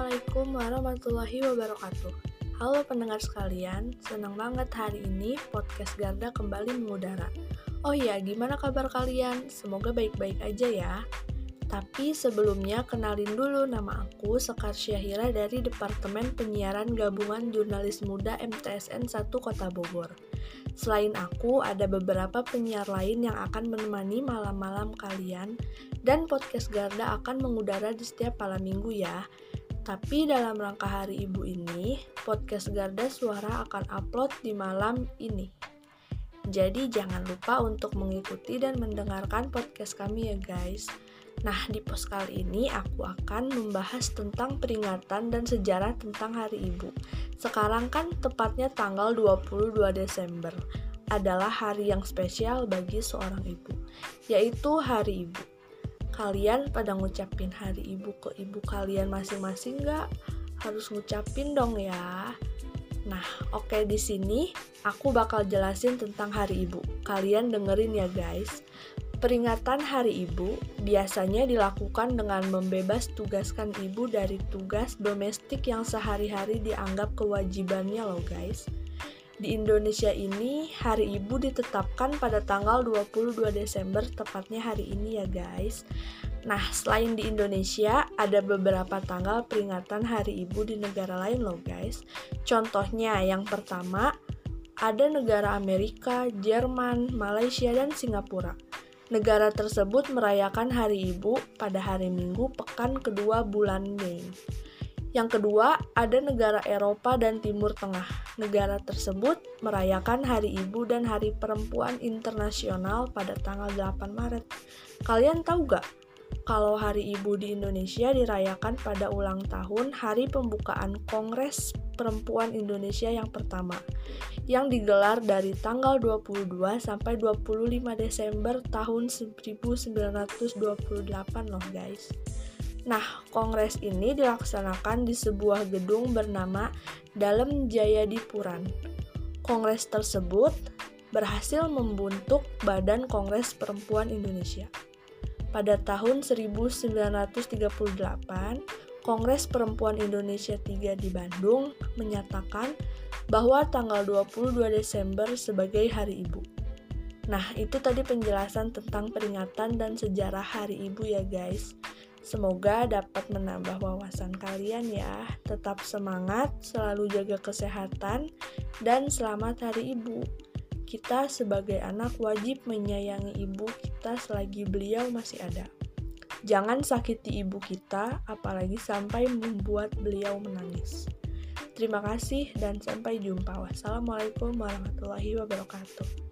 Assalamualaikum warahmatullahi wabarakatuh. Halo pendengar sekalian, senang banget hari ini podcast Garda kembali mengudara. Oh iya, gimana kabar kalian? Semoga baik-baik aja ya. Tapi sebelumnya kenalin dulu nama aku Sekar Syahira dari Departemen Penyiaran Gabungan Jurnalis Muda MTSN 1 Kota Bogor. Selain aku, ada beberapa penyiar lain yang akan menemani malam-malam kalian dan podcast Garda akan mengudara di setiap malam minggu ya. Tapi dalam rangka Hari Ibu ini, podcast Garda Suara akan upload di malam ini. Jadi jangan lupa untuk mengikuti dan mendengarkan podcast kami ya guys. Nah, di post kali ini aku akan membahas tentang peringatan dan sejarah tentang Hari Ibu. Sekarang kan tepatnya tanggal 22 Desember adalah hari yang spesial bagi seorang ibu, yaitu Hari Ibu. Kalian pada ngucapin Hari Ibu ke ibu kalian masing-masing nggak? Harus ngucapin dong ya. Nah, oke okay, di sini aku bakal jelasin tentang Hari Ibu. Kalian dengerin ya guys. Peringatan Hari Ibu biasanya dilakukan dengan membebas tugaskan ibu dari tugas domestik yang sehari-hari dianggap kewajibannya loh guys. Di Indonesia ini, Hari Ibu ditetapkan pada tanggal 22 Desember, tepatnya hari ini ya guys. Nah, selain di Indonesia, ada beberapa tanggal peringatan Hari Ibu di negara lain loh guys. Contohnya, yang pertama, ada negara Amerika, Jerman, Malaysia, dan Singapura. Negara tersebut merayakan Hari Ibu pada hari Minggu pekan kedua bulan Mei. Yang kedua, ada negara Eropa dan Timur Tengah. Negara tersebut merayakan Hari Ibu dan Hari Perempuan Internasional pada tanggal 8 Maret. Kalian tahu gak kalau Hari Ibu di Indonesia dirayakan pada ulang tahun hari pembukaan Kongres Perempuan Indonesia yang pertama yang digelar dari tanggal 22 sampai 25 Desember tahun 1928 loh guys. Nah, kongres ini dilaksanakan di sebuah gedung bernama Dalem Jayadipuran. Kongres tersebut berhasil membentuk Badan Kongres Perempuan Indonesia. Pada tahun 1938, Kongres Perempuan Indonesia III di Bandung menyatakan bahwa tanggal 22 Desember sebagai Hari Ibu. Nah, itu tadi penjelasan tentang peringatan dan sejarah Hari Ibu ya guys. Semoga dapat menambah wawasan kalian ya. Tetap semangat, selalu jaga kesehatan, dan selamat Hari Ibu. Kita sebagai anak wajib menyayangi ibu kita selagi beliau masih ada. Jangan sakiti ibu kita, apalagi sampai membuat beliau menangis. Terima kasih dan sampai jumpa. Wassalamualaikum warahmatullahi wabarakatuh.